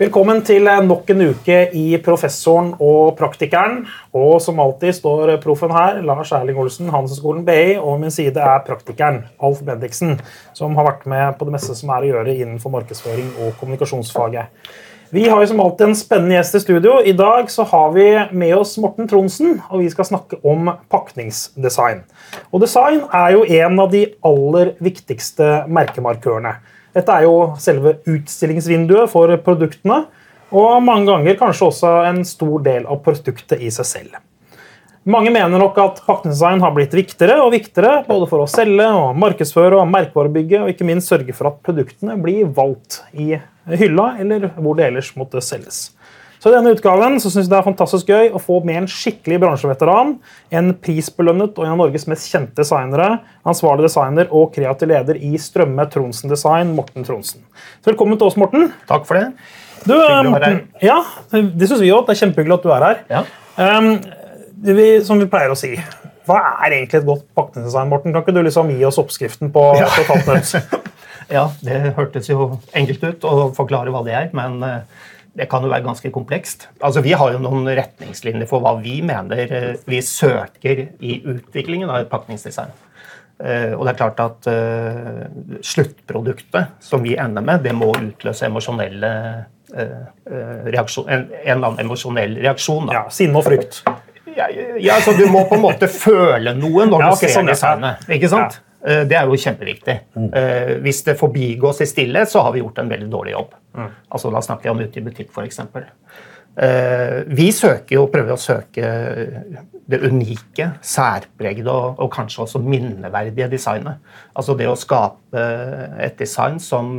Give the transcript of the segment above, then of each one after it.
Velkommen til nok en uke i Professoren og Praktikeren. Og som alltid står proffen her, Lars Erling Olsen, Handelshøyskolen BI, og min side er praktikeren, Alf Bendiksen, som har vært med på det meste som er å gjøre innenfor markedsføring og kommunikasjonsfaget. Vi har jo som alltid en spennende gjest i studio. I dag så har vi med oss Morten Tronsen, og vi skal snakke om pakningsdesign. Og design er jo en av de aller viktigste merkemarkørene. Dette er jo selve utstillingsvinduet for produktene, og mange ganger kanskje også en stor del av produktet i seg selv. Mange mener nok at pakkedesign har blitt viktigere og viktigere både for å selge, og markedsføre og merkevarebygge, og ikke minst sørge for at produktene blir valgt i hylla eller hvor det ellers måtte selges. Så I denne utgaven så synes jeg det er fantastisk gøy å få med en skikkelig bransjeveteran. En prisbelønnet og en av Norges mest kjente designere. Ansvarlig designer og kreativ leder i Strømme Tronsen Design, Morten Tronsen. Så velkommen til oss, Morten. Takk for det. Du, Morten, ja, Det syns vi òg. Det er kjempehyggelig at du er her. Ja. Um, vi, som vi pleier å si, hva er egentlig et godt pakningsdesign? Morten? Kan ikke du liksom gi oss oppskriften på ja. ja, det hørtes jo enkelt ut å forklare hva det er, men uh, det kan jo være ganske komplekst. Altså, Vi har jo noen retningslinjer for hva vi mener eh, vi søker i utviklingen av et pakningsdesign. Eh, og det er klart at uh, sluttproduktet som vi ender med, det må utløse emosjonelle reaksjon, en, en, eller annen emosjonell reaksjon. Da. Ja, Sinne og frykt. Ja, ja, så Du må på en måte føle noe når ja, du ser sånn, designet. ikke sant? Ja. Det er jo kjempeviktig. Mm. Hvis det forbigås i stillhet, så har vi gjort en veldig dårlig jobb. Mm. Altså, da snakker jeg om ute i butikk, f.eks. Uh, vi søker jo, prøver å søke det unike, særpregede og, og, kanskje også minneverdige designet. Altså det å skape et design som,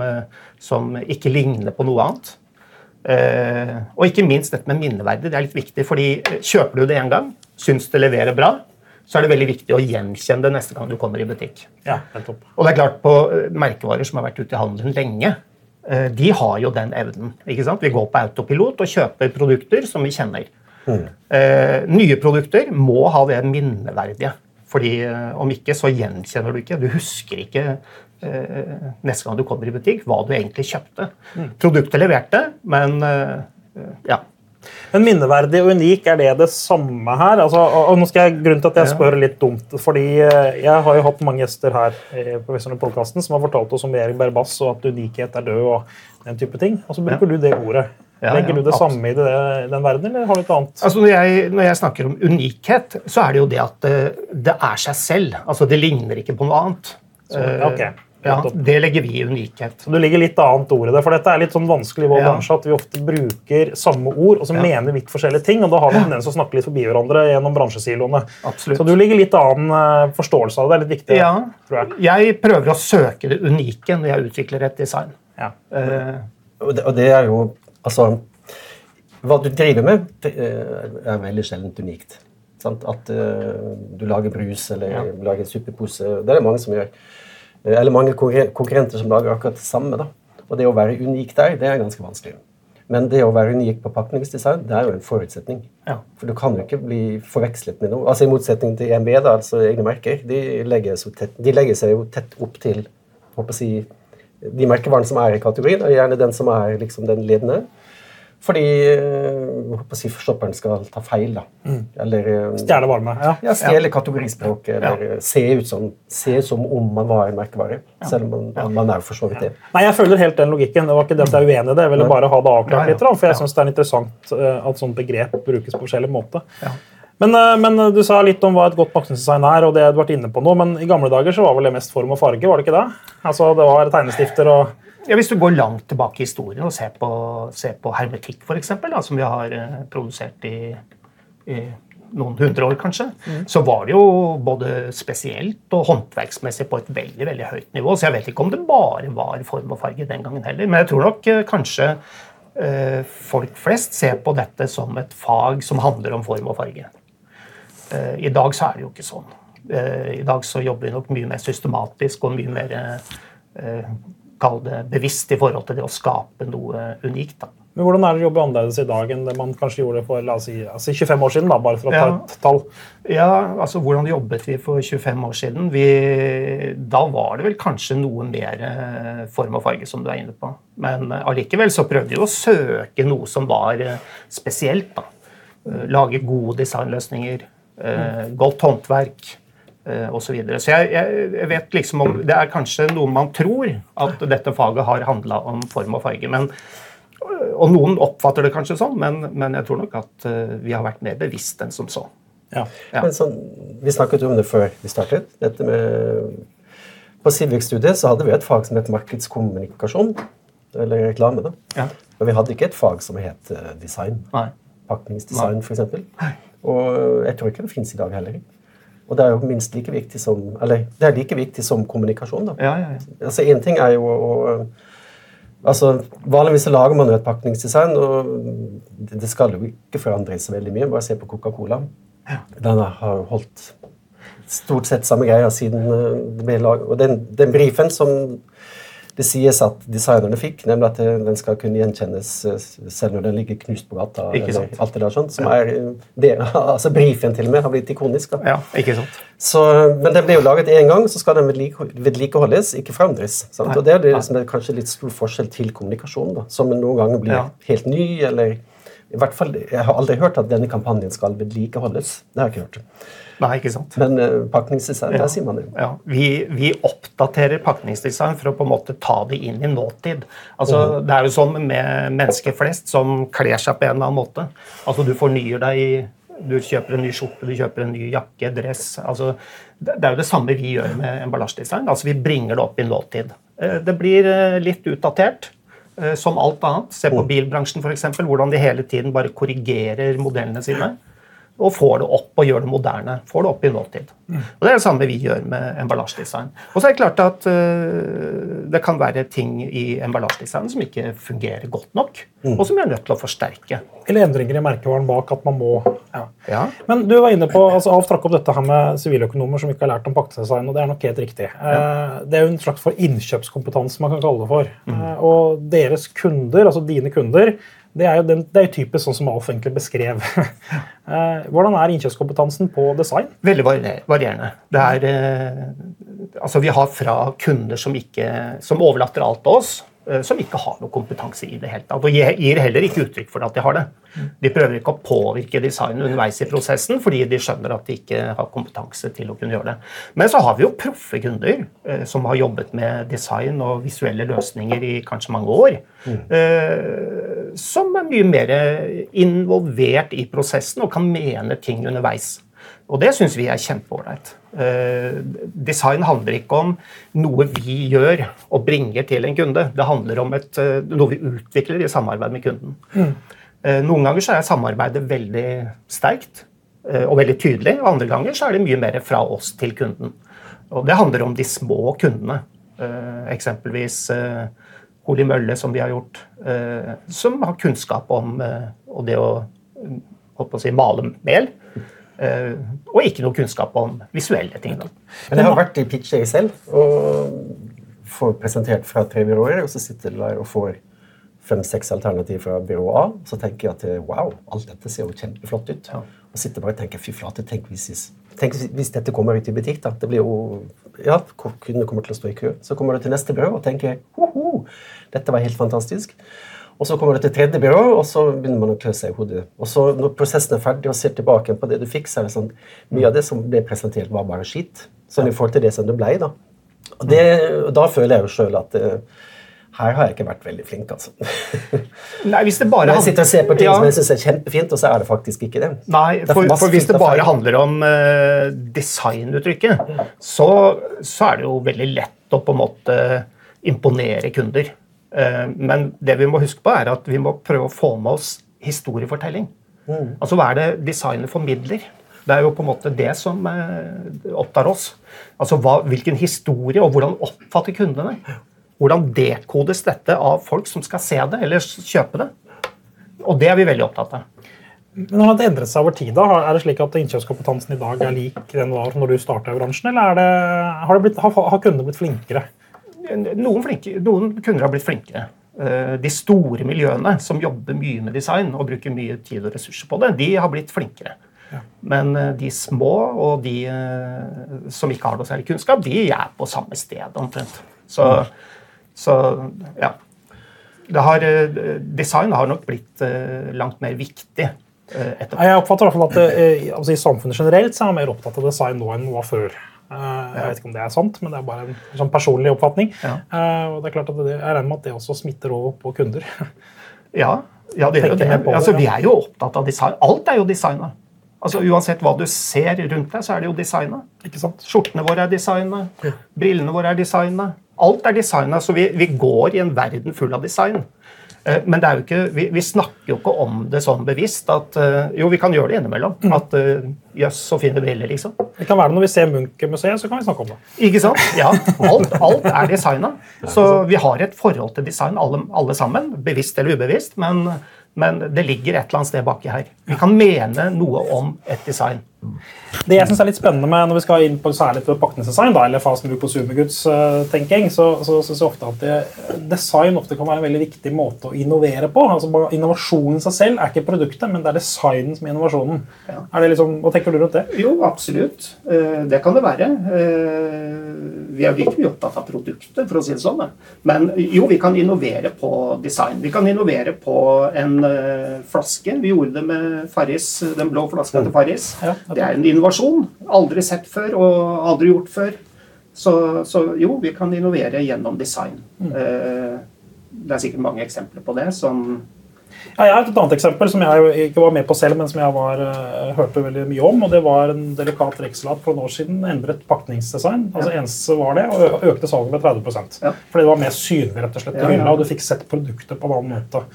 som ikke ligner på noe annet. Uh, og ikke minst dette med minneverdig. Det er litt viktig, fordi kjøper du det én gang, syns det leverer bra, så er det veldig viktig å gjenkjenne det neste gang du kommer i butikk. Ja, og det er klart På merkevarer som har vært ute i handelen lenge, Eh, de har jo den evnen. ikke sant? Vi går på autopilot og kjøper produkter som vi kjenner. Mm. Eh, nye produkter må ha det minneverdige. Fordi eh, Om ikke, så gjenkjenner du ikke. Du husker ikke eh, neste gang du kommer i butikk, hva du egentlig kjøpte. Mm. Produktet leverte, men eh, ja. Men minneverdig og unik, er det det samme her? Altså, og nå skal jeg, grunnen til at jeg spør litt dumt, fordi eh, Jeg har jo hatt mange gjester her på podkasten som har fortalt oss om Erik Berbass og at unikhet er død. og den type ting. Og så bruker ja. du det ordet. Ja, Legger du det absolutt. samme i det, den verden, eller har du et annet? Altså, når jeg, når jeg, snakker om unikhet, så er det jo det at det, eh, det er seg selv. Altså, Det ligner ikke på noe annet. Så, okay. Ja, Det legger vi i unikhet. Så Det ligger litt annet ord i det. For dette er litt sånn vanskelig i vår ja. bransje at vi ofte bruker samme ord og så ja. mener vidt forskjellige ting. og Da har vi tendens til å snakke litt forbi hverandre gjennom bransjesiloene. Absolutt. Så du ligger litt annen eh, forståelse av det. Det er litt viktig. Ja. tror jeg. Jeg prøver å søke det unike når jeg utvikler et design. Ja. Uh, og, det, er jo Altså Hva du driver med, eh, er veldig sjelden unikt. Sant? At uh, du lager brus eller lager en suppepose. Det er det mange som gjør. Eh, eller mange konkurrenter som lager akkurat det samme. da. Og det å være unik der, det er ganske vanskelig. Men det å være unik på pakningsdesign, det er jo en forutsetning. Ja. For du kan jo ikke bli forvekslet med noe. Altså I motsetning til EMB, da, altså egne merker, de legger, tett, de legger, seg jo tett opp til håper å si, de merkevarene som er i kategorien, og gjerne den som er liksom den ledende. Fordi håper å si, forstopperen skal ta feil. da. Mm. Eller eh, Stjele varme. Ja. ja Stjele kategorispråk. Eller ja. se, ut som, se ut som om man var en merkevare. Ja. Selv om man, man er jo for så vidt det. Nei, Jeg følger helt den logikken. Det var ikke det at jeg er uenig i det. Jeg ville bare ha det avklart litt. For jeg syns det er interessant eh, at sånt begrep brukes på forskjellig måte. Men, men, du sa litt om hva et godt pakningsdesign er, og det du har vært inne på nå, men i gamle dager så var vel det mest form og farge, var det ikke det? Altså, Det var tegnestifter og ja, Hvis du går langt tilbake i historien og ser på, ser på hermetikk, eksempel, som vi har eh, produsert i, i, noen hundre år, kanskje, mm. så var det jo både spesielt og håndverksmessig på et veldig veldig høyt nivå. Så jeg vet ikke om det bare var form og farge den gangen heller. Men jeg tror nok eh, kanskje eh, folk flest ser på dette som et fag som handler om form og farge. Eh, I dag så er det jo ikke sånn. Eh, I dag så jobber vi nok mye mer systematisk og mye mer eh, kall det bevisst i forhold til det å skape noe unikt. da. Men Hvordan er det å jobbe annerledes i dag enn det man kanskje gjorde for la oss si, altså 25 år siden? da, bare for å ta et tall? Ja, altså Hvordan jobbet vi for 25 år siden? Vi, da var det vel kanskje noe mer eh, form og farge, som du er inne på. Men eh, allikevel så prøvde vi å søke noe som var eh, spesielt. da. Lage gode designløsninger, godt håndverk osv. Så, videre. så jeg, jeg, vet liksom om Det er kanskje noe man tror at dette faget har handla om form og farge. men og noen oppfatter det kanskje sånn, men, men jeg tror nok at uh, vi har vært mer bevisst enn som så. Ja. Ja. Sånn, vi snakket om det før vi startet. Dette med, på Civic-studiet så hadde vi et fag som het markedskommunikasjon. Eller reklame. da. Ja. Men vi hadde ikke et fag som het uh, design. Nei. Pakningsdesign, f.eks. Og jeg tror ikke det fins i dag heller. Og det er jo minst like viktig som eller det er like viktig som kommunikasjon. da. Ja, ja, ja. Altså Én ting er jo å Altså, Vanligvis lager man et pakningsdesign, og det skal jo ikke forandre seg veldig mye. Bare se på Coca-Cola. Den har holdt stort sett samme greia siden eh, det ble laget. Og den, den brifen som det sies at designerne fikk, nemlig at den skal kunne gjenkjennes eh, selv når den ligger knust på gata. eller alt det der sånt, som er det, altså Brifen til og med har blitt ikonisk. da. Ja, ikke sant. Så, men den ble jo laget én gang, så skal den vedlikeholdes, ikke. Sant? Og Det er det som er kanskje litt stor forskjell til kommunikasjon, da, som noen ganger blir ja. helt ny. eller i hvert fall, Jeg har aldri hørt at denne kampanjen skal vedlikeholdes. Det har jeg ikke hørt. Nei, ikke sant. Men uh, pakningsdesign, ja. der sier man det. Ja. Vi, vi, oppdaterer pakningsdesign for å på en måte ta det inn i nåtid. Altså, mm. Det er jo sånn med mennesker flest som kler seg på en eller annen måte. Altså, Du fornyer deg i du kjøper en ny skjorte, du kjøper en ny jakke, dress altså, Det er jo det samme vi gjør med emballasjedesign. Altså, vi bringer det opp i nåtid. Eh, det blir eh, litt utdatert, som alt annet. Se på mm. bilbransjen, f.eks. Hvordan de hele tiden bare korrigerer modellene sine og får det opp og gjør det moderne. Får det opp i nåtid. Mm. Og Det er det samme vi gjør med emballasjedesign. Og så er det klart at uh, det kan være ting i emballasjedesignen som ikke fungerer godt nok, mm. og som vi er nødt til å forsterke. Eller endringer i merkevaren bak at man må ja. ja. Men du var inne på altså Alf trakk opp dette her med siviløkonomer som ikke har lært om pakkedesign, og det er nok helt riktig. Ja. Uh, det er jo en slags for innkjøpskompetanse man kan kalle det for. Mm. Uh, og deres kunder, altså dine kunder, det er jo, den, det er typisk sånn som Alf egentlig beskrev. Eh, hvordan er innkjøpskompetansen på design? Veldig varierende. Det er, eh, altså vi har fra kunder som, ikke, som overlater alt til oss, Eh, som ikke har noe kompetanse i det hele tatt. Og gir heller ikke uttrykk for at de har det. De prøver ikke å påvirke designet underveis i prosessen, fordi de skjønner at de ikke har kompetanse til å kunne gjøre det. Men så har vi jo proffe kunder som har jobbet med design og visuelle løsninger i kanskje mange år. Mm. Eh, som er mye mer involvert i prosessen og kan mene ting underveis. Og det syns vi er kjempeålreit. Uh, design handler ikke om noe vi gjør og bringer til en kunde. Det handler om et, uh, noe vi utvikler i samarbeid med kunden. Mm. Noen ganger så er samarbeidet veldig sterkt og veldig tydelig. og Andre ganger så er det mye mer fra oss til kunden. Og Det handler om de små kundene. eksempelvis Holi Mølle, som vi har gjort, som har kunnskap om det å, å si, male mel. Eh, og ikke noe kunnskap om visuelle ting. Da. Men jeg har vært i pitcher selv og får presentert fra tre byråer, og så sitter du der og får fem-seks alternativ fra byrå A. Så tenker jeg at wow, alt dette ser jo kjempeflott ut. Og sitter bare og tenker fy flate, tenk hvis, tenk hvis dette kommer ut i butikk. da. Det blir jo, ja, Kundene kommer til å stå i kø. Så kommer du til neste byrå og tenker ho dette var helt fantastisk. Og så kommer du til tredje byrå, og så begynner man å klø seg i hodet. Og så når prosessen er ferdig og ser tilbake på det du fikk, så er det sånn Mye av det som ble presentert, var bare skitt. Sånn i forhold til det som det ble, da. Og det, da føler jeg jo sjøl at uh, her har jeg ikke vært veldig flink, altså. Nei, hvis det bare... Jeg sitter og ser på ting ja. som jeg syns er kjempefint, og så er det faktisk ikke det. Nei, for, for hvis det bare handler om uh, designuttrykket, så, så, er det jo veldig lett å på en måte imponere kunder. Uh, men det vi må huske på, er at vi må prøve å få med oss historiefortelling. Mm. Altså hva er det designet formidler? Det er jo på en måte det som uh, opptar oss. Altså hva, Hvilken historie, og hvordan oppfatter kundene? Hvordan dekodes dette av folk som skal se det eller kjøpe det? Og det er vi veldig opptatt av. Men Har det endret seg over tid? da? Er det slik at innkjøpskompetansen i dag er lik den var når du starta i bransjen, eller det, har, det blitt, har, har kundene blitt flinkere? noen, flinke, noen kunder har blitt flinkere. de store miljøene som jobber mye med design og bruker mye tid og ressurser på det, de har blitt flinkere. Men de små og de som ikke har noe særlig kunnskap, de er på samme sted omtrent. Så, så ja. Har, design har nok blitt langt mer viktig etterpå. Jeg oppfatter i hvert fall at altså, I samfunnet generelt så er man mer opptatt av design nå enn noe før. Jeg vet ikke om det er sant, men det er bare en sånn personlig oppfatning. Ja. og det er klart at det, Jeg regner med at det også smitter over på kunder. Ja, ja det gjør det. Altså, vi er jo opptatt av design. Alt er jo designa. Altså, uansett hva du ser rundt deg, så er det jo designa. Skjortene våre er designa, brillene våre er designa. Alt er designa, så vi, vi, går i en verden full av design. Eh, men ikke, vi, vi, snakker jo ikke om det sånn bevisst. at eh, Jo, vi kan gjøre det innimellom. Mm. At eh, Jøss, så fine briller, liksom. Det kan være det når vi ser Munch-museet, så kan vi snakke om det. Ikke sant? Ja, Alt, alt er designa. Så vi har et forhold til design, alle, alle sammen. Bevisst eller ubevisst. Men, men det ligger et eller annet sted baki her. Vi kan mene noe om et design. Det jeg synes er litt spennende med når vi skal inn på særlig på pakningsdesign, da, eller fasen på Supergoods-tenking, så, så syns jeg ofte at det, design ofte kan være en veldig viktig måte å innovere på. Altså Innovasjonen i seg selv er ikke produktet, men det er designen som er innovasjonen. Ja. Er det liksom, hva tenker du rundt det? Jo, absolutt. Eh, det kan det være. Vi er virkelig opptatt av produktet, for å si det sånn. Men jo, vi kan innovere på design. Vi kan innovere på en uh, flaske. Vi gjorde det med Farris, den blå flaska til Farris. Ja. Det er en innovasjon. Aldri sett før og aldri gjort før. Så, så jo, vi kan innovere gjennom design. Mm. Uh, det er sikkert mange eksempler på det som ja, jeg har et annet eksempel som jeg ikke var med på selv, men som jeg var, uh, hørte veldig mye om. og Det var en delikat rekselat for noen år siden. Endret pakningsdesign. altså Eneste var det, og økte salget med 30 ja. Fordi det var mer synlig rett og slett i hylla, og du fikk sett produktet på en annen måte.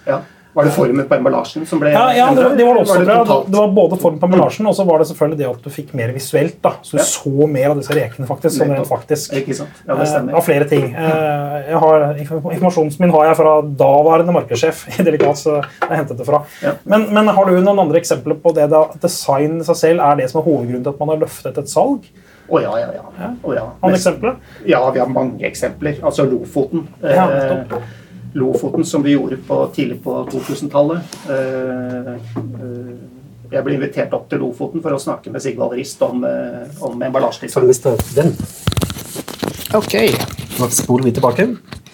Var det formen på emballasjen som ble Ja, ja det, det, var det også. Var det, det, var både formen på emballasjen og så var det selvfølgelig det at du fikk mer visuelt. da, Så du ja. så mer av disse rekene faktisk. som rent faktisk. Ikke sant? Ja, det stemmer. Eh, av flere ting. Eh, har, informasjonen min har jeg fra daværende markedssjef i Delikat. så jeg hentet det fra. Ja. Men, men, har du noen andre eksempler på det da design i seg selv er det som er hovedgrunnen til at man har løftet et salg? Å oh, ja, ja, ja. ja. Oh, ja. Andre eksempler? Ja, vi har mange eksempler. Altså Lofoten. Ja, eh, Lofoten, som vi gjorde på, tidlig på 2000-tallet. Eh, eh, jeg ble invitert opp til Lofoten for å snakke med Sigvald Rist om, eh, om emballasjedesign. Den. Ok. Nå spoler vi tilbake,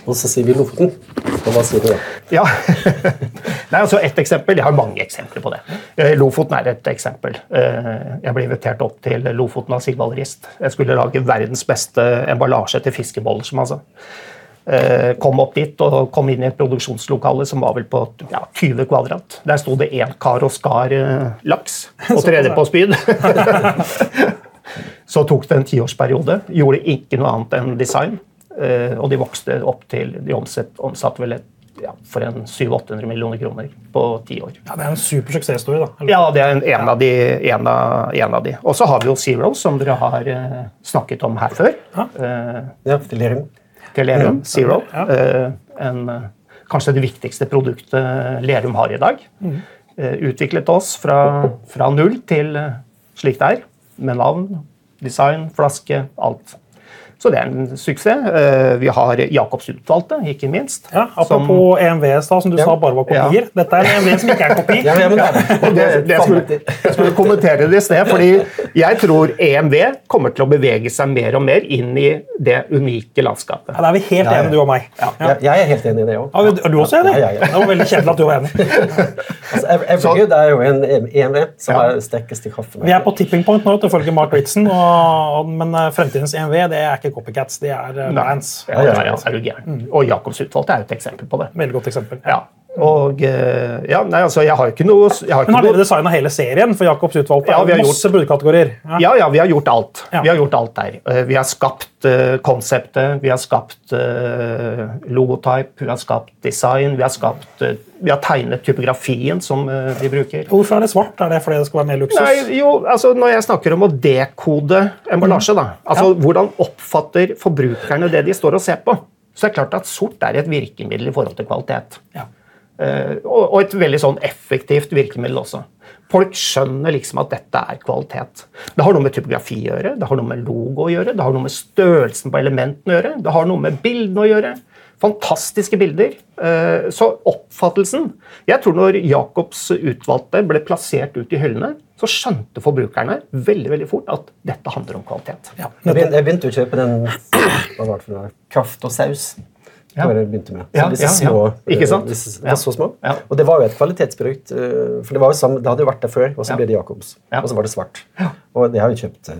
og så sier vi Lofoten. Og hva sier du da? Ja. Nei, altså Et eksempel. Jeg har mange eksempler på det. Lofoten er et eksempel. Jeg ble invitert opp til Lofoten av Sigvald Rist. Jeg skulle lage verdens beste emballasje til fiskeboller. som altså. Eh, kom opp dit og kom inn i et produksjonslokale som var vel på ja, 20 kvadrat. Der sto det én kar og skar eh, laks og tredje på spyd. Så tok det en tiårsperiode. Gjorde ikke noe annet enn design. Eh, og de vokste opp til De omsatte vel et ja, for en 700-800 millioner kroner på ti år. Ja, Det er en super suksesshistorie. da. Eller? Ja, det er en, en, av de, en, av, en av de. Og så har vi jo Zero, som dere har uh, snakket om her før. Ja, uh, ja Delirium til Lerum, Zero. Eh, en, eh, kanskje det viktigste produktet Lerum har i dag. Mm. Eh, utviklet oss fra, fra null til slik det er, med navn, design, flaske, alt. Så det er en suksess. Eh, vi har Jacobs utvalgte, ikke minst. Ja, apropos som, EMV, som du ja, sa bare var kopier. Ja. Dette er en EMV som ikke er kopi. ja, det, det, det jeg, skulle, jeg skulle kommentere det i sted, fordi jeg tror EMV kommer til å bevege seg mer og mer inn i det unike landskapet. Ja, Da er vi helt enige, du og meg. Jeg er helt enig i det òg. Er du også enig? Det var veldig kjedelig at du var enig. altså, Evergood er jo en EMV som er sterkest i kaffen. Vi er på tipping point nå, ifølge Mark Ritson, men eh, fremtidens EMV det er ikke copycats, de er uh, bands. Ja, ja, ja, er du gæren. Mm. Og Jacobs utvalgte er et eksempel på det. Veldig godt eksempel. Ja. Og eh, ja, nei, altså, jeg har ikke noe har Men har dere designa hele serien for Jacobs utvalgte? Ja, vi har masse bruddkategorier. Ja. ja. ja, vi har gjort alt. Ja. Vi har gjort alt der. Eh, vi har skapt uh, konseptet, vi har skapt uh, logotype, vi har skapt design, vi har skapt uh, vi har tegnet typografien som de bruker. Hvorfor er det svart? Er det fordi det skal være mer luksus? Nei, jo, altså Når jeg snakker om å dekode emballasje, da, altså hvordan oppfatter forbrukerne det de står og ser på, så er det klart at sort er et virkemiddel i forhold til kvalitet. Ja. Eh, og et veldig sånn effektivt virkemiddel også. Folk skjønner liksom at dette er kvalitet. Det har noe med typografi å gjøre, det har noe med logo å gjøre, det har noe med størrelsen på elementene å gjøre, det har noe med bildene å gjøre. Fantastiske bilder. Eh, så oppfattelsen Jeg tror når Jacobs utvalgte ble plassert ut i hyllene, så skjønte forbrukerne veldig veldig fort at dette handler om kvalitet. Ja, jeg begynte å kjøpe den kraft og saus. Ja. bare begynte med. Ja, disse små, Ikke sant? Disse, var så små. Og det var jo et kvalitetsprodukt. For det, var jo samme, det hadde jo vært der før, og så ble det Jacobs. Og så var det svart. Og det har vi kjøpt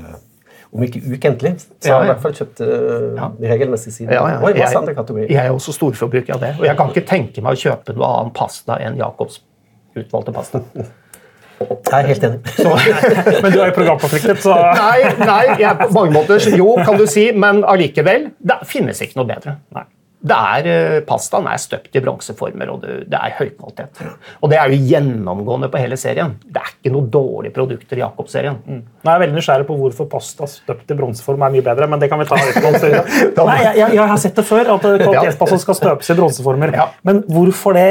om ikke ukentlig, så har jeg i hvert fall kjøpt uh, regelmessig siden. Ja, ja. Og i masse andre kategorier. Jeg er også storforbruker av det. Og jeg kan ikke tenke meg å kjøpe noe annen pasta enn Jacobs utvalgte pasta. Jeg er helt enig. Så, men du er jo programforpliktet, så Nei, nei jeg, på mange måter jo, kan du si, men allikevel. Det finnes ikke noe bedre. Nei. Det er, eh, Pastaen er støpt i bronseformer, og det, det er høykvalitet. Og det er jo gjennomgående på hele serien. Det er ikke noen dårlige produkter i Jakob-serien. Mm. Nå er jeg veldig nysgjerrig på hvorfor pasta støpt i bronseform er mye bedre, men det kan vi ta utenom. Nei, jeg, jeg, jeg, har sett det før, at kvalitetspasta skal støpes i bronseformer. Ja. Men hvorfor det?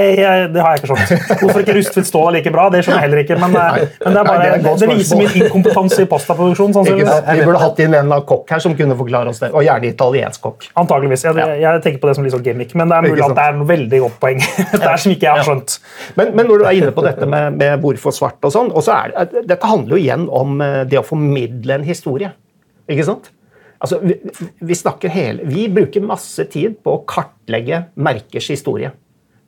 Det har jeg ikke skjønt. Hvorfor ikke rustfritt stål er like bra? Det skjønner jeg heller ikke. Men, eh, men det, er bare, Nei, det, det, viser min inkompetanse i pastaproduksjon. Vi burde hatt inn en kokk her som kunne forklare oss det, og gjerne italiensk kokk. Antageligvis. Jeg, jeg tenker på det som litt sånn gimmick. men det er mulig at det er noe veldig godt poeng. det er som ikke jeg har skjønt. Men, men, når du er inne på dette med, med hvorfor svart og sånn, og så er det, Dette handler jo igjen om eh, det å formidle en historie. Ikke sant? Altså, vi, vi, snakker hele, vi bruker masse tid på å kartlegge merkers historie.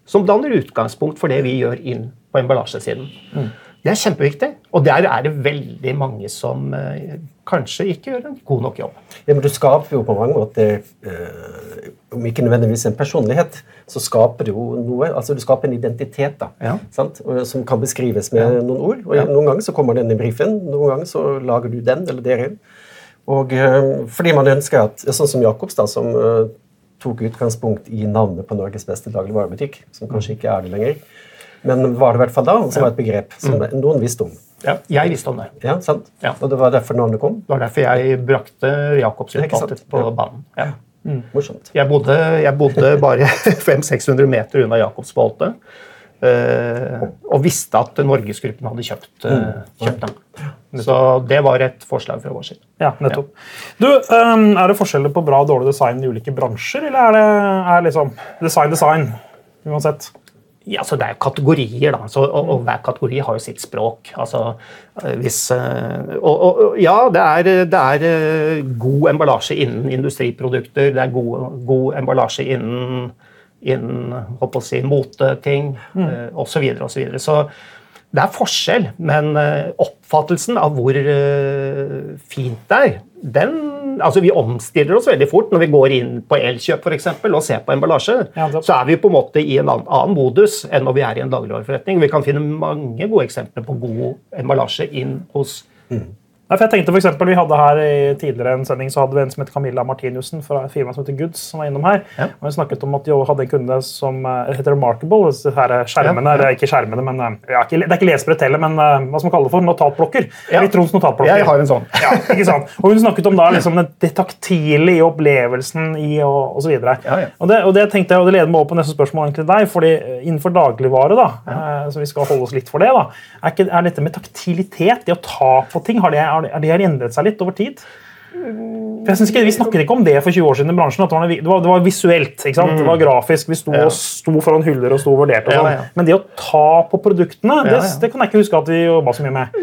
Som danner utgangspunkt for det vi gjør inn på emballasjesiden. Mm. Det er kjempeviktig, og der er det veldig mange som eh, kanskje ikke gjør en god nok jobb. Ja, men Du skaper jo på mange måter, eh, om ikke nødvendigvis en personlighet, så skaper du jo noe. altså Du skaper en identitet da, ja. som kan beskrives med ja. noen ord. og ja. Noen ganger så kommer den i brifen, noen ganger så lager du den eller dere. Og eh, fordi man ønsker at, Sånn som Jacobs, da, som eh, tok utgangspunkt i navnet på Norges beste dagligvarebutikk, som kanskje ikke er det lenger men var det i hvert fall da, som var et begrep som mm. noen visste om. Ja, jeg visste om det. Ja, sant? Ja. Og det var derfor navnet kom? Det var derfor jeg brakte Jacobsen på banen. Ja. Mm. Morsomt. Jeg bodde, jeg bodde bare 500-600 meter unna Jacobsboltet. Uh, og visste at Norgesgruppen hadde kjøpt, uh, kjøpt dem. Så det var et forslag fra vår side. Ja, nettopp. Ja. Du, um, Er det forskjeller på bra og dårlig design i ulike bransjer, eller er det er liksom design design uansett? Ja, så Det er jo kategorier, da. Så, og, og, hver kategori har jo sitt språk. Altså, eh, hvis, eh, og, og, ja, det er, det er, eh, god emballasje innen industriprodukter. Det er god, god emballasje innen, innen si, moteting mm. osv. Så, videre, og så, videre. så det er forskjell, men oppfattelsen av hvor fint det er, den altså Vi omstiller oss veldig fort når vi går inn på Elkjøp for eksempel, og ser på emballasje. Ja, så er vi på en måte i en annen modus enn når vi er i en dagligvareforretning. Vi kan finne mange gode eksempler på god emballasje inn hos mm. Ja, for jeg tenkte for eksempel, Vi hadde her i tidligere en sending så hadde vi en som het Camilla Martinussen fra et firma som heter Goods, som var innom her. Ja. og Hun snakket om at de hadde en kunde som uh, heter Remarkable. Her skjermene, ja, ja. Ikke skjermene, men uh, ja, Det er ikke lesbrett heller, men uh, hva skal man kalle det for? Notatblokker. Ja. Trons notatblokker. Jeg har en sånn. Ja, ikke sant? Og Hun snakket om da liksom det taktile i opplevelsen i og osv. Ja, ja. Og, det, og det tenkte jeg, og det leder meg opp på neste spørsmål til deg. fordi Innenfor dagligvare, da, så vi skal holde oss litt for det, da, er, ikke, er dette med taktilitet, det å ta på ting, har det, har er det har endret seg litt over tid? For jeg synes ikke, Vi snakket ikke om det for 20 år siden i bransjen. at Det var, det var, visuelt. ikke sant? Det var mm. grafisk. Vi sto, ja. sto foran hyller og sto og vurderte. og sånn. Ja, ja. Men det å ta på produktene, det, det, kan jeg ikke huske at vi jobba så mye med.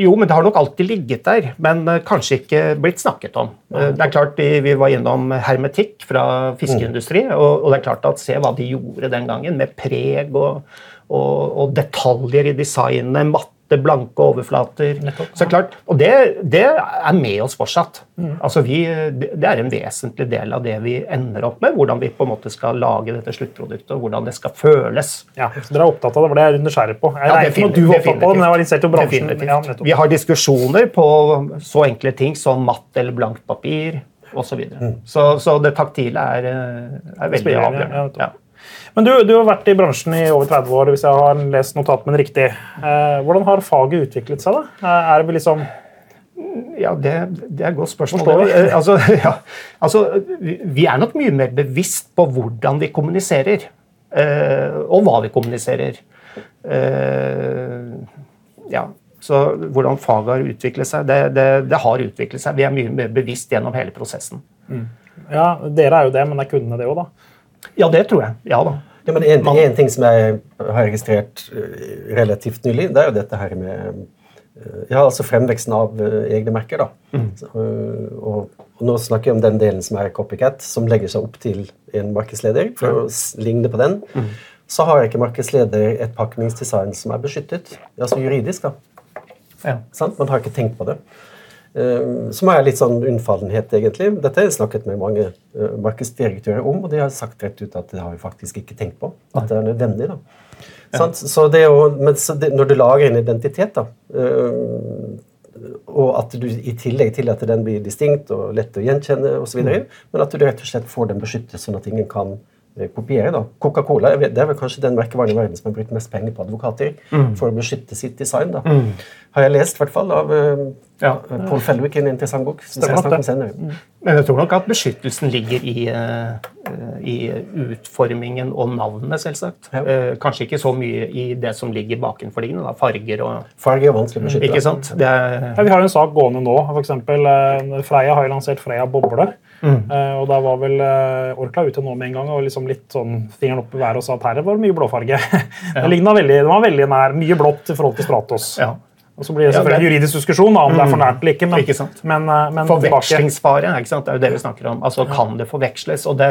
Jo, men det har nok alltid ligget der, men uh, kanskje ikke blitt snakket om. Uh, det er klart, Vi var innom hermetikk fra fiskeindustri, mm. og, og, det er klart at se hva de gjorde den gangen, med preg og, og, og detaljer i designet. matte blanke overflater. Så klart, Og det, det, er med oss fortsatt. Mm. Altså vi, det er en vesentlig del av det vi ender opp med. Hvordan vi på en måte skal lage dette sluttproduktet, og hvordan det skal føles. Ja, så Dere er opptatt av det, for det er jeg nysgjerrig på. Jeg ja, er ikke noe du er opptatt det, men jeg var interessert i bransjen. Ja, vi har diskusjoner på så enkle ting som matt eller blankt papir osv. Så, videre. mm. så Så det taktile er, er veldig avgjørende. Ja, men du, du, har vært i bransjen i over 30 år, hvis jeg har lest notatene riktig. Eh, hvordan har faget utviklet seg? da? Eh, er det liksom ja, det, det, er et godt spørsmål. Eh, altså, ja, altså, vi er nok mye mer bevisst på hvordan vi kommuniserer. Eh, og hva vi kommuniserer. Eh, ja, så hvordan faget har utviklet seg, det, det, det, har utviklet seg. Vi er mye mer bevisst gjennom hele prosessen. Mm. Ja, Dere er jo det, men er kundene det òg, da? Ja, det tror jeg. Ja da. Ja, men en, en, ting som jeg har registrert eh, relativt nylig, det er jo dette her med eh, ja, altså fremveksten av egne merker. da. Mm. Og, og, Nå snakker jeg om den delen som er copycat, som legger seg opp til en markedsleder for å ligne på den. Mm. Så har ikke markedsleder et pakningsdesign som er beskyttet, altså juridisk. da. Ja. Man har ikke tenkt på det. Uh, som er litt sånn unnfallenhet, egentlig. Dette har jeg snakket med mange uh, markedsdirektører om, og de har sagt rett ut at det har vi faktisk ikke tenkt på. At det er nødvendig. da. Ja. Så det å, men når du lager en identitet, da, uh, og at du i tillegg til at den blir distinkt og lett å gjenkjenne osv., mm. men at du rett og slett får den beskyttet, sånn at ingen kan kopiere. da. Coca-Cola det er vel kanskje den merkevaren i verden som har brukt mest penger på advokater mm. for å beskytte sitt design. da. Mm. Har jeg lest, i hvert fall, av uh, ja. Paul Fellwick, en interessant bok. som jeg snakker om senere. Mm. Men jeg tror nok at beskyttelsen ligger i, uh, i utformingen og navnet, selvsagt. Ja. Uh, kanskje ikke så mye i det som ligger bakenforliggende. da, Farger og Farger er vanskelig å beskytte. Ikke sant? Er... Ja, vi har en sak gående nå. For eksempel, Freia har lansert Freia Boble. Mm. Uh, og da var vel uh, Orkla ute nå med en gang og liksom litt sånn fingeren opp i været og sa at her var det mye blåfarge. Ja. det, veldig, det var veldig nær, mye blått i forhold til Stratos. Ja. Og Så blir det selvfølgelig en juridisk diskusjon da, om mm. det er for nært eller ikke. Men, ikke men, uh, men Forvekslingsfare ikke sant? det er jo det vi snakker om. Altså, Kan det forveksles? og det,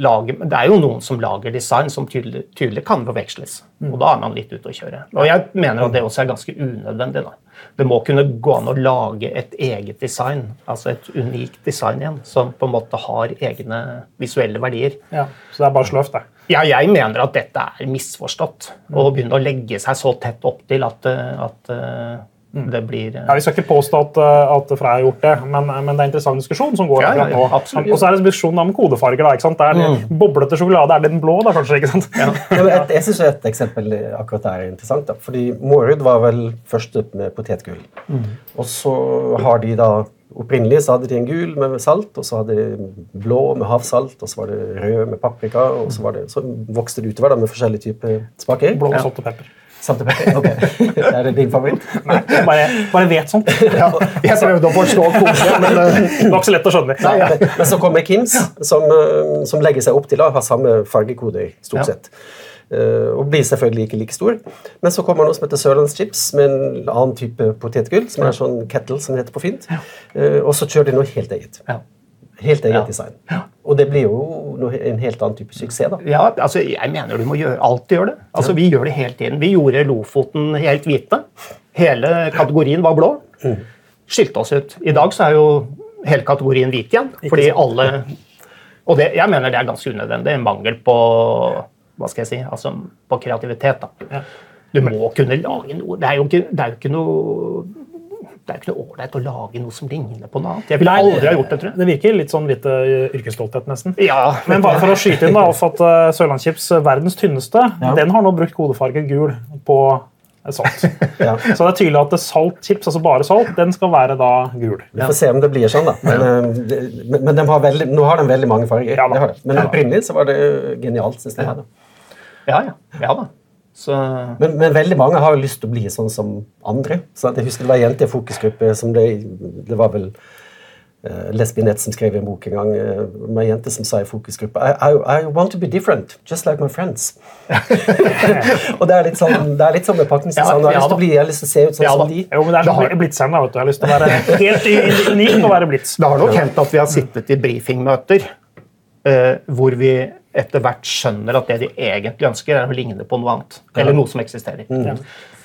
lager, det er jo noen som lager design som tydelig, tydelig kan forveksles. Mm. Og da er man litt ute å kjøre. Og jeg mener at det også er ganske unødvendig. da. Det må kunne gå an å lage et eget design, altså et unikt design igjen, som på en måte har egne visuelle verdier. Ja, Så det er bare sløvt, det? Ja, jeg mener at dette er misforstått. Å begynne å legge seg så tett opp til at, at Mm. Det blir, ja, Vi skal ikke påstå at, eh, at Freia har gjort det, men, men, det er en interessant diskusjon som går ja, ja, nå. Og så er det en diskusjon om kodefarger. Da, ikke sant? Det er mm. Boblete sjokolade er det den blå, da kanskje? ikke sant? Ja. jeg jeg syns et eksempel akkurat er interessant. da, fordi Mårud var vel først med potetgull. Mm. Og så har de da Opprinnelig så hadde de en gul med salt, og så hadde de blå med havsalt, og så var det rød med paprika, og så, det, så vokste det utover da med forskjellige typer smaker. Blå, salt og pepper. Salt og pepper? Ok. Er det din favoritt? Nei, bare, bare vet sånt. Ja, jeg prøvde å forstå koden, men det var ikke så lett å skjønne. Nei, ja. Men så kommer Kims, som, uh, som, legger seg opp til å ha samme fargekode, stort sett. Uh, og blir selvfølgelig ikke like stor. Men så kommer noe som heter Sørlandschips, med en annen type potetgull, som er sånn kettle, som det heter på fint. og så kjører de noe helt eget. Ja. Helt eget ja. design. Og det blir jo en helt annen type suksess. da. Ja, altså Jeg mener du må gjøre, alltid gjøre det. Altså. Vi gjør det hele tiden. Vi gjorde Lofoten helt hvite. Hele kategorien var blå. Mm. Skilte oss ut. I dag så er jo hele kategorien hvit igjen. fordi alle... Og det, jeg mener det er ganske unødvendig. Mangel på hva skal jeg si, altså på kreativitet. da. Du må kunne lage noe. Det er jo ikke, det er jo ikke noe det er jo ikke noe ålreit å lage noe som ligner på noe annet. Jeg ville aldri ha gjort Det tror jeg. Det virker litt sånn uh, yrkesstolthet, nesten. Ja. Men bare for å skyte inn, da, at uh, Sørlandschips, uh, verdens tynneste, ja. den har nå brukt kodefargen gul på salt. ja. Så det er tydelig at saltchips, altså bare salt, den skal være da gul. Vi får se om det blir sånn, da. Men, men, men har veldig, nå har den veldig mange farger. Ja, det det. Men opprinnelig så var det genialt, syns jeg. Ja, ja. ja da. Men, men, veldig mange har jo lyst til å bli sånn som andre. Så jeg husker Det var en jente i fokusgruppe som det, det var vel uh, Lesbienett som skrev en bok en gang uh, med en jente som sa i fokusgruppa I, I, I, want to be different, just like my friends. og det er litt sånn, det er litt sånn med Parkinson. Ja, jeg, har lyst til å bli, jeg har lyst til å se ut sånn ja, som de. Jo, men det er sånn blitzeren, da. vet du. Jeg har lyst til å være helt unik og være blitz. Det har nok hendt at vi har sittet i brifingmøter uh, hvor vi etter hvert skjønner at det de egentlig ønsker, er å ligne på noe annet. Eller noe som eksisterer. Mm.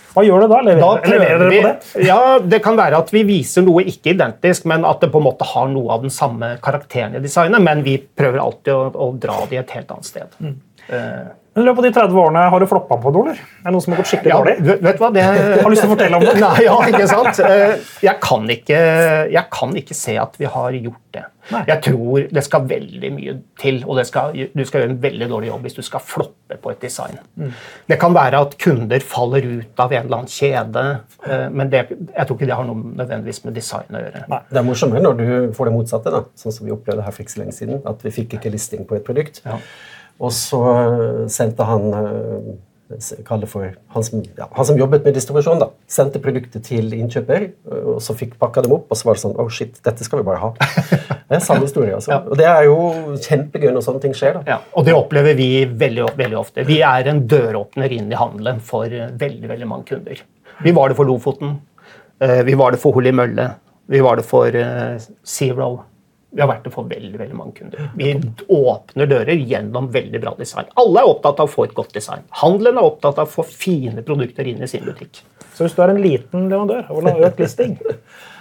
Hva gjør det da? Leverer, da leverer dere på det? Ja, Det kan være at vi viser noe ikke identisk, men at det på en måte har noe av den samme karakteren i designet. Men vi prøver alltid å, å dra det i et helt annet sted. Mm. Uh, i løpet av de 30 årene har du floppa på noe, eller? Er det noe som har gått skikkelig ja, dårlig? Vet du hva, det... Har lyst til å fortelle om det? Nei, ja, ikke sant? Eh, jeg kan ikke, jeg kan ikke se at vi har gjort det. Nei. Jeg tror det skal veldig mye til, og skal, du skal gjøre en veldig dårlig jobb hvis du skal floppe på et design. Mm. Det kan være at kunder faller ut av en eller annen kjede, eh, men det, jeg tror ikke det har noe nødvendigvis med design å gjøre. Nei. Det er morsommere når du får det motsatte, da. sånn som vi opplevde her for ikke så lenge siden. At vi fikk ikke listing på et produkt. Ja. Og så sendte han uh, for han som, ja, han som, jobbet med distribusjon, da, sendte produktet til innkjøper, og så fikk pakka dem opp, og så var det sånn Oh shit, dette skal vi bare ha. Det er samme historie. altså. Ja. Og det er jo kjempegøy når sånne ting skjer. da. Ja, og det opplever vi veldig, veldig ofte. Vi er en døråpner inn i handelen for veldig, veldig mange kunder. Vi var det for Lofoten. Vi var det for Holly Mølle. Vi var det for Zero. Vi har vært å få veldig veldig mange kunder. Vi åpner dører gjennom veldig bra design. Alle er opptatt av å få et godt design. Handelen er opptatt av å få fine produkter inn i sin butikk. Så hvis du er en liten leverandør og vil ha økt listing,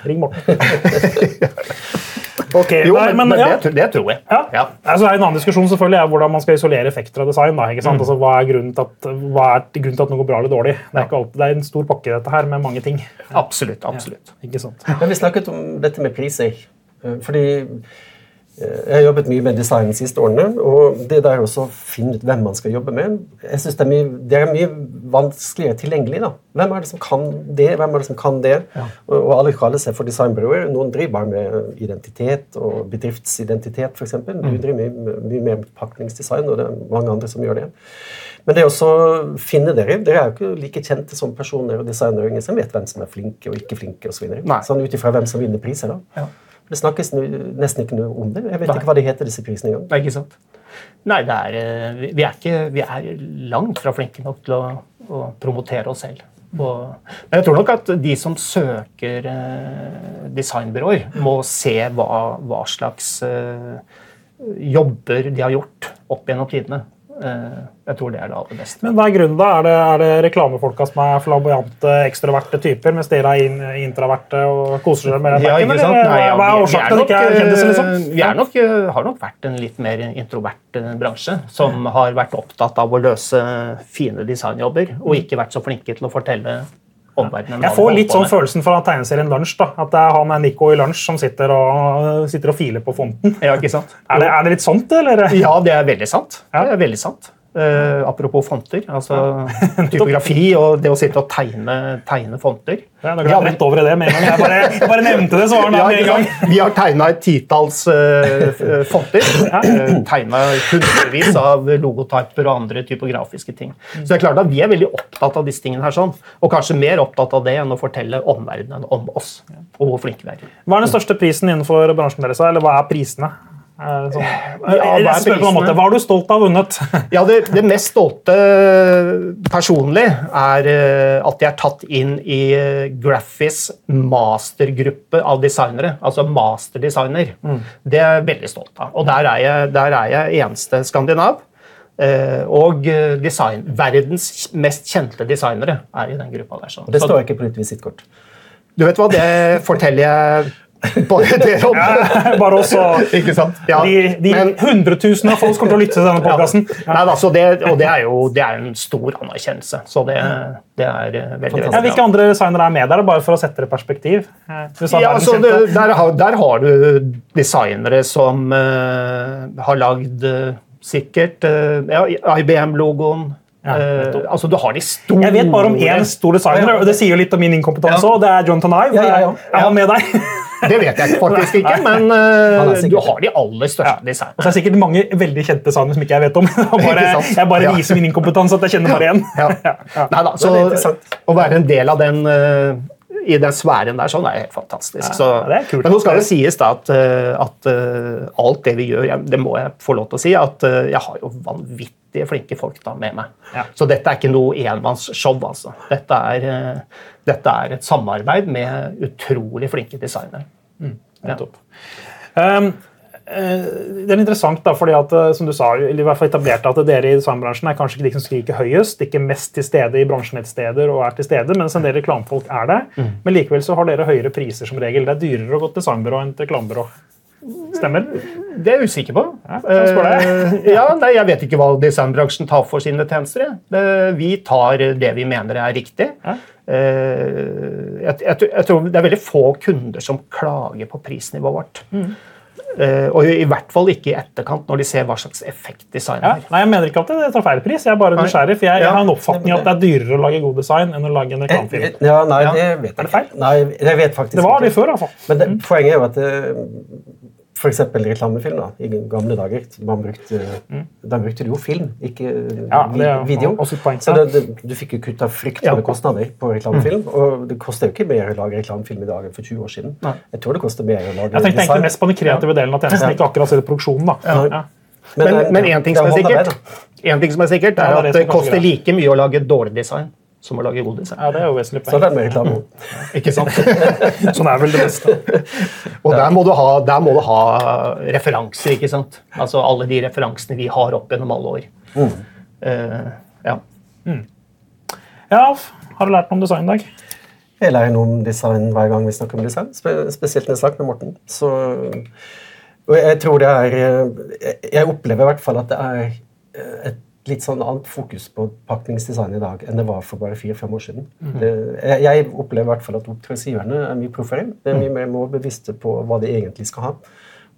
ring Morten. Okay, jo, nei, men, men ja. det, det, tror jeg. Ja. Ja. Altså, en annen diskusjon selvfølgelig er hvordan man skal isolere effekter av design. Da, mm. altså, hva, er grunnen til at, hva er grunnen til at noe går bra eller dårlig? Det er, alltid, det er en stor pakke dette her med mange ting. Absolutt. absolutt. Men Vi snakket om dette med priser. Eh, fordi eh, jeg har jobbet mye med design de siste årene, og det der også å finne ut hvem man skal jobbe med, jeg synes det er, mye, det er mye vanskeligere tilgjengelig. da. Hvem er det som kan det, hvem er det som kan det? Ja. Og, og, alle kaller seg for designbyråer. Noen driver bare med identitet og bedriftsidentitet, f.eks. Mm. Du driver mye, mye mer med pakningsdesign, og det er mange andre som gjør det. Men det å finne dere Dere er jo ikke like kjente som personer og designere som vet hvem som er flinke og ikke flinke. Og så videre. sånn Ut ifra hvem som vinner priser. da. Ja. Det snakkes nesten ikke noe om det. Jeg vet Nei. ikke hva de heter, disse prisene engang. Nei, ikke sant. Nei, er, eh, vi, er ikke, vi er langt fra flinke nok til å, å promotere oss selv. Og, men jeg tror nok at de som søker eh, designbyråer, må se hva, hva slags eh, jobber de har gjort opp gjennom tidene. Eh, jeg tror det er det aller beste. Men Hva er grunnen da? Er det, er det reklamefolka som er flamboyante, ekstroverte typer, mens dere er introverte og koser dere med ja, ikke ja, hva er årsaken til at dere er kjendiser? Liksom? Eh, vi nok, eh, har nok vært en litt mer introvert bransje, som har vært opptatt av å løse fine designjobber, og ikke vært så flinke til å fortelle jeg får litt sånn følelsen fra tegneserien Lunsj. da, At det er han er Nico i Lunsj som sitter og, sitter og filer på fonten. Ja, ikke sant? Er det, er det litt sant, eller? Ja, det er veldig sant. Ja. Det er veldig sant. Uh, apropos fonter. altså Typografi og det å sitte og tegne, tegne fonter. Ja, da går rett over i det med en gang. Jeg bare, jeg bare nevnte det, så var det med en gang. Vi har tegna et titalls uh, fonter. Ja. Uh, tegna hundrevis av logotyper og andre typografiske ting. Så det er klart at Vi er veldig opptatt av disse tingene, her sånn, og kanskje mer opptatt av det enn å fortelle omverdenen om oss. og hvor flinke vi er. Hva er den største prisen innenfor bransjen deres, eller hva er prisene? Sånn. Ja, hva, er måte, hva er du stolt av vunnet? ja, det, det, mest stolte personlig er eh, at jeg er tatt inn i eh, Graphis mastergruppe av designere. Altså masterdesigner. Mm. Det er jeg veldig stolt av. Og der er jeg, der er jeg eneste skandinav. Og design, verdens mest kjente designere er i den gruppa der. Sånn. det står ikke på ditt visittkort? Du vet hva, det forteller jeg bare dere om ja, bare også. Ikke sant? Ja. De, de Men, hundretusener av folk kommer til å lytte til denne podkasten. Ja. Altså det, og det er jo det er en stor anerkjennelse. Så det, det er veldig, veldig, veldig Hvilke andre designere er med der, bare for å sette det i perspektiv? Ja, altså, det, der, der, har du designere som uh, har lagd uh, sikkert uh, IBM-logoen. Ja, uh, altså, du har de store Jeg vet bare om én stor designer, og det sier jo litt om min inkompetanse òg. Det er Jonathan Ive. Ja, ja, ja. Jeg var med deg? Det vet jeg faktisk ikke, men uh, du har de aller største ja. designerne. Og så er det sikkert mange veldig kjente designere som ikke jeg vet om. bare, jeg bare viser min inkompetanse, at jeg kjenner bare én. Neida, så å være en del av den uh, i den sfæren der sånn er helt fantastisk. Så, ja, kult, men nå skal det sies da at, eh, at alt det vi gjør, det må jeg få lov til å si, at jeg har jo vanvittige flinke folk da med meg. Ja. Så dette er ikke noe enmannsshow. Altså. Dette, er, dette er et samarbeid med utrolig flinke designere. Mm, ja. Um, Eh, det er interessant, da, fordi at, eh, som du sa, eller i hvert fall etablerte at dere i designbransjen er kanskje ikke de som skriker høyest, ikke mest til stede i bransjenettsteder og er til stede, mens en del reklamefolk er det. Mm. Men likevel så har dere høyere priser som regel. Det er dyrere å gå til designbyrå enn til reklamebyrå. Stemmer? Det er jeg usikker på. Ja, jeg, ja, nei, jeg vet ikke hva designbransjen tar for sine tjenester. Vi tar det vi mener er riktig. Ja. Uh, jeg, jeg, jeg, tror Det er veldig få kunder som klager på prisnivået vårt. Mm. Uh, og i hvert fall ikke i etterkant, når de ser hva slags effekt design har. Ja, nei, Jeg mener ikke at det tar feil pris, jeg er bare nysgjerrig. For jeg, jeg, har en oppfatning at det er dyrere å lage god design enn å lage en reklamefilm. Eh, ja, nei, det vet jeg. Er det feil? Nei, jeg vet faktisk Det var det før, iallfall. Men det, mm. poenget er jo at det, f.eks. reklamefilm. da, I gamle dager man brukte, mm. da brukte du jo film, ikke ja, er, video. Så det, det, du fikk jo kutta fryktelig ja. kostnader på reklamefilm. Mm. Og det koster jo ikke mer å lage reklamefilm i dag enn for 20 år siden. Nei. Jeg tror det koster mer å lage Jeg tenkte egentlig mest på den kreative delen av tjenesten, ikke akkurat selve produksjonen. da. Men én ting, sikkert, en ting som er sikkert, er at det koster like mye å lage dårlig design som å lage god design. Ja, det er jo vesentlig poeng. Så det er mer reklame. Ikke sant? sånn er vel det beste. Og der må, ha, der må, du ha, referanser, ikke sant? Altså alle de referansene vi har opp gjennom alle år. Mm. Uh, ja. Mm. ja, har du lært noe om design i dag? Jeg lærer noe om design hver gang vi snakker om design, spesielt når jeg snakker med Morten. Så, og jeg tror det er Jeg opplever i hvert fall at det er et litt sånn annet fokus på pakningsdesign i dag enn det var for bare fire-fem år siden. Mm. Det, jeg opplever i hvert fall at oppdragsgiverne er mye proffere. De er mye mer målbevisste på hva de egentlig skal ha.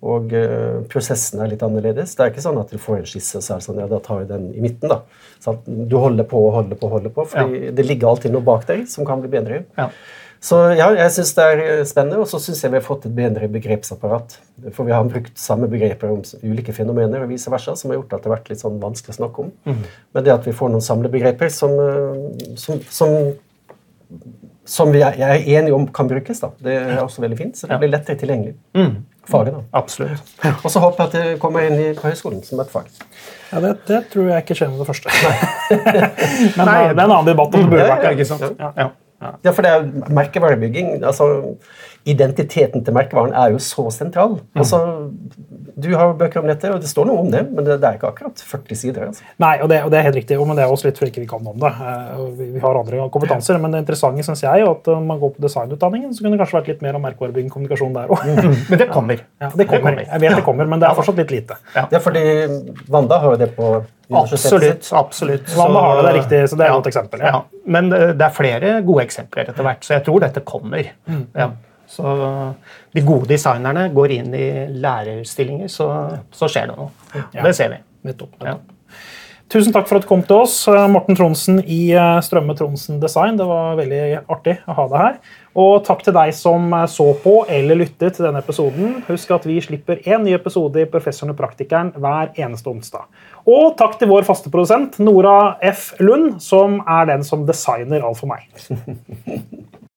Og uh, prosessen er litt annerledes. Det er ikke sånn at du får en skisse, og så er det sånn, ja, da tar vi den i midten. da. Sånn, du holder på og holder på, og holder på, for ja. det ligger alltid noe bak deg som kan bli bedre. Ja. Så ja, jeg syns det er eh, spennende, og så syns jeg vi har fått et bedre begrepsapparat. For vi har brukt samme begreper om ulike fenomener og vice versa, som har gjort at det har vært litt sånn vanskelig å snakke om. Mm. Men det at vi får noen samlebegreper som, eh, som, som, som vi er, er, enige om kan brukes, da. det er også veldig fint. Så det blir lettere tilgjengelig. Mm. Faget, da. Absolutt. Og så håper jeg at det kommer inn i, på høyskolen som et fag. Ja, det, det, tror jeg ikke skjer med det første. Men Nei, det er en annen debatt om det burde vært det. ikke sant? Ja. Ja. Ja, for det er merkevarebygging. altså Identiteten til merkevaren er jo så sentral. Mm. Altså, Du har bøker om dette, og det står noe om det, men det, det er ikke akkurat 40 sider. Altså. Nei, og det, og det, er helt riktig, men det er også litt fordi vi kan om det. Vi, vi har andre kompetanser, men det interessante synes jeg er at når man går på designutdanningen, så kunne det kanskje vært litt mer om merkevarebygging kommunikasjon der òg. Mm. Men det kommer. Ja, det kommer. Jeg vet det kommer, men det er fortsatt litt lite. Ja, ja fordi Wanda har jo det på Absolutt. absolutt. Wanda har det, det er riktig, så det er et godt eksempel. Ja. Men det er flere gode eksempler etter hvert, så jeg tror dette kommer. Mm. Ja. Så de gode designerne går inn i lærerstillinger, så, så skjer det noe. Ja. Det ser vi. Nettopp, nettopp. Tusen takk for at du kom til oss, Morten Tronsen i eh, Strømme Tronsen Design. Det var veldig artig å ha deg her. Og takk til deg som eh, så på eller lyttet til denne episoden. Husk at vi slipper én ny episode i Professoren og praktikeren hver eneste onsdag. Og takk til vår faste produsent Nora F. Lund, som er den som designer alt for meg.